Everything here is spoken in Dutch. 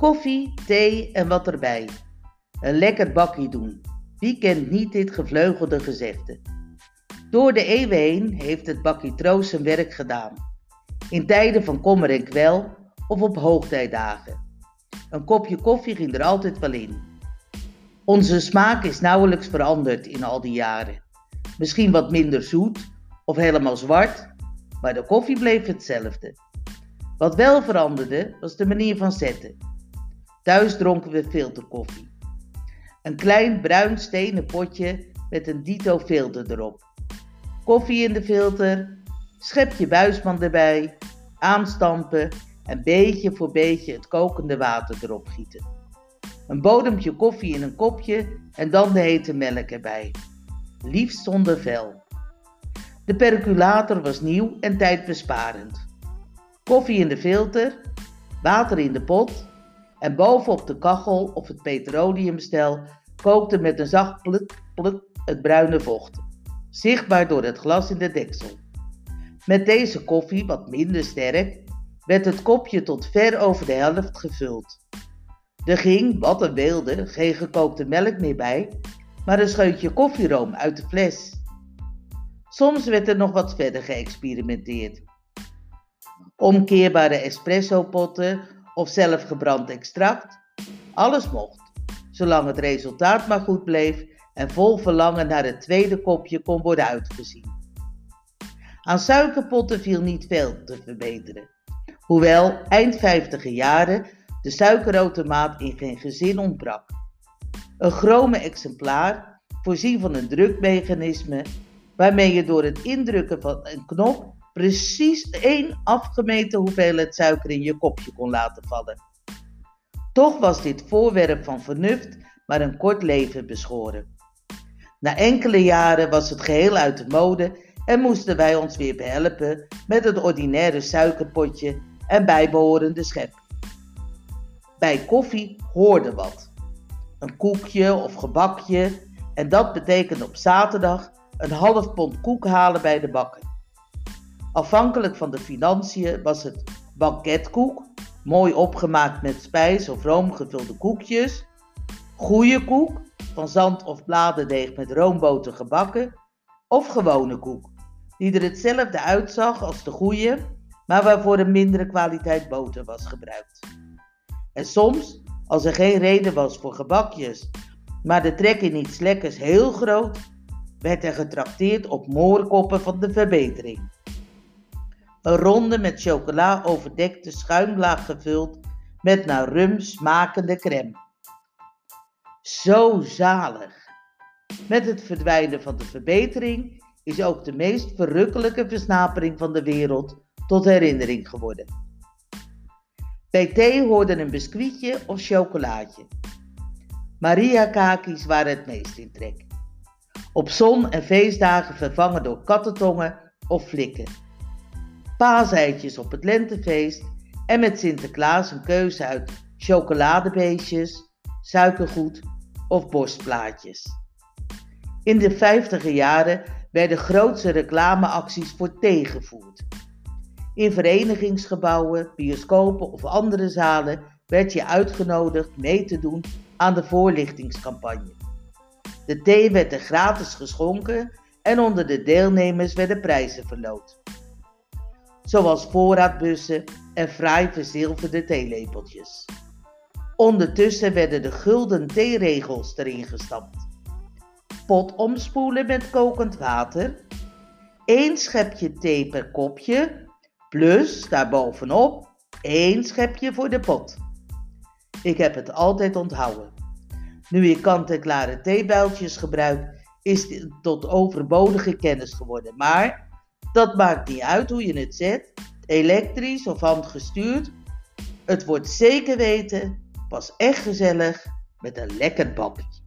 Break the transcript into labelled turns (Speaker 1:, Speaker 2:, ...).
Speaker 1: Koffie, thee en wat erbij. Een lekker bakje doen. Wie kent niet dit gevleugelde gezegde? Door de eeuwen heen heeft het bakje troost zijn werk gedaan. In tijden van kommer en kwel of op hoogtijdagen. Een kopje koffie ging er altijd wel in. Onze smaak is nauwelijks veranderd in al die jaren. Misschien wat minder zoet of helemaal zwart, maar de koffie bleef hetzelfde. Wat wel veranderde was de manier van zetten. Thuis dronken we filterkoffie. Een klein bruin stenen potje met een dito filter erop. Koffie in de filter, schepje buisman erbij, aanstampen en beetje voor beetje het kokende water erop gieten. Een bodempje koffie in een kopje en dan de hete melk erbij. Liefst zonder vel. De percolator was nieuw en tijdbesparend. Koffie in de filter, water in de pot en bovenop de kachel of het petroleumstel kookte met een zacht pluk, pluk het bruine vocht, zichtbaar door het glas in de deksel. Met deze koffie, wat minder sterk, werd het kopje tot ver over de helft gevuld. Er ging, wat een wilde, geen gekookte melk meer bij, maar een scheutje koffieroom uit de fles. Soms werd er nog wat verder geëxperimenteerd. Omkeerbare espresso-potten of zelfgebrand extract. Alles mocht, zolang het resultaat maar goed bleef en vol verlangen naar het tweede kopje kon worden uitgezien. Aan suikerpotten viel niet veel te verbeteren. Hoewel eind 50 jaren de suikerautomaat in geen gezin ontbrak. Een chrome exemplaar, voorzien van een drukmechanisme, waarmee je door het indrukken van een knop precies één afgemeten hoeveelheid suiker in je kopje kon laten vallen. Toch was dit voorwerp van vernuft maar een kort leven beschoren. Na enkele jaren was het geheel uit de mode en moesten wij ons weer behelpen met het ordinaire suikerpotje en bijbehorende schep. Bij koffie hoorde wat. Een koekje of gebakje en dat betekende op zaterdag een half pond koek halen bij de bakker. Afhankelijk van de financiën was het banketkoek, mooi opgemaakt met spijs of room gevulde koekjes, goede koek, van zand of bladerdeeg met roomboter gebakken, of gewone koek, die er hetzelfde uitzag als de goede, maar waarvoor een mindere kwaliteit boter was gebruikt. En soms, als er geen reden was voor gebakjes, maar de trek in iets lekkers heel groot, werd er getrakteerd op moorkoppen van de verbetering. Een ronde met chocola overdekte schuimlaag gevuld met naar rum smakende crème. Zo zalig! Met het verdwijnen van de verbetering is ook de meest verrukkelijke versnapering van de wereld tot herinnering geworden. Bij thee hoorden een biscuitje of chocolaatje. Maria kakis waren het meest in trek. Op zon- en feestdagen vervangen door kattentongen of flikken. Paaseitjes op het lentefeest en met Sinterklaas een keuze uit chocoladebeestjes, suikergoed of borstplaatjes. In de vijftiger jaren werden grootse reclameacties voor thee gevoerd. In verenigingsgebouwen, bioscopen of andere zalen werd je uitgenodigd mee te doen aan de voorlichtingscampagne. De thee werd er gratis geschonken en onder de deelnemers werden prijzen verloot. Zoals voorraadbussen en fraai verzilverde theelepeltjes. Ondertussen werden de gulden theeregels erin gestapt. Pot omspoelen met kokend water. één schepje thee per kopje Plus daarbovenop één schepje voor de pot. Ik heb het altijd onthouden. Nu ik kant-en-klare theebuiltjes gebruik, is dit tot overbodige kennis geworden. Maar dat maakt niet uit hoe je het zet, elektrisch of handgestuurd. Het wordt zeker weten pas echt gezellig met een lekker bakje.